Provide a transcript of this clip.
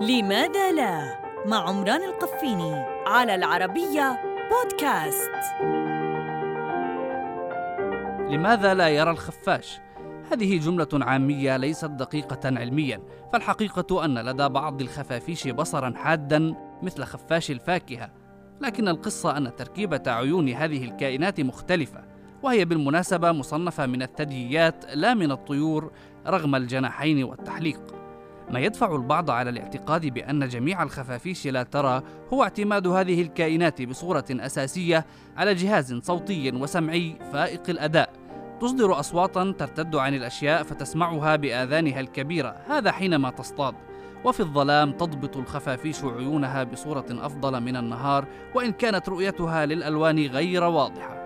لماذا لا مع عمران القفيني على العربية بودكاست لماذا لا يرى الخفاش؟ هذه جملة عامية ليست دقيقة علميا، فالحقيقة أن لدى بعض الخفافيش بصرا حادا مثل خفاش الفاكهة، لكن القصة أن تركيبة عيون هذه الكائنات مختلفة، وهي بالمناسبة مصنفة من الثدييات لا من الطيور رغم الجناحين والتحليق. ما يدفع البعض على الاعتقاد بأن جميع الخفافيش لا ترى هو اعتماد هذه الكائنات بصورة أساسية على جهاز صوتي وسمعي فائق الأداء. تصدر أصواتا ترتد عن الأشياء فتسمعها بآذانها الكبيرة هذا حينما تصطاد. وفي الظلام تضبط الخفافيش عيونها بصورة أفضل من النهار وإن كانت رؤيتها للألوان غير واضحة.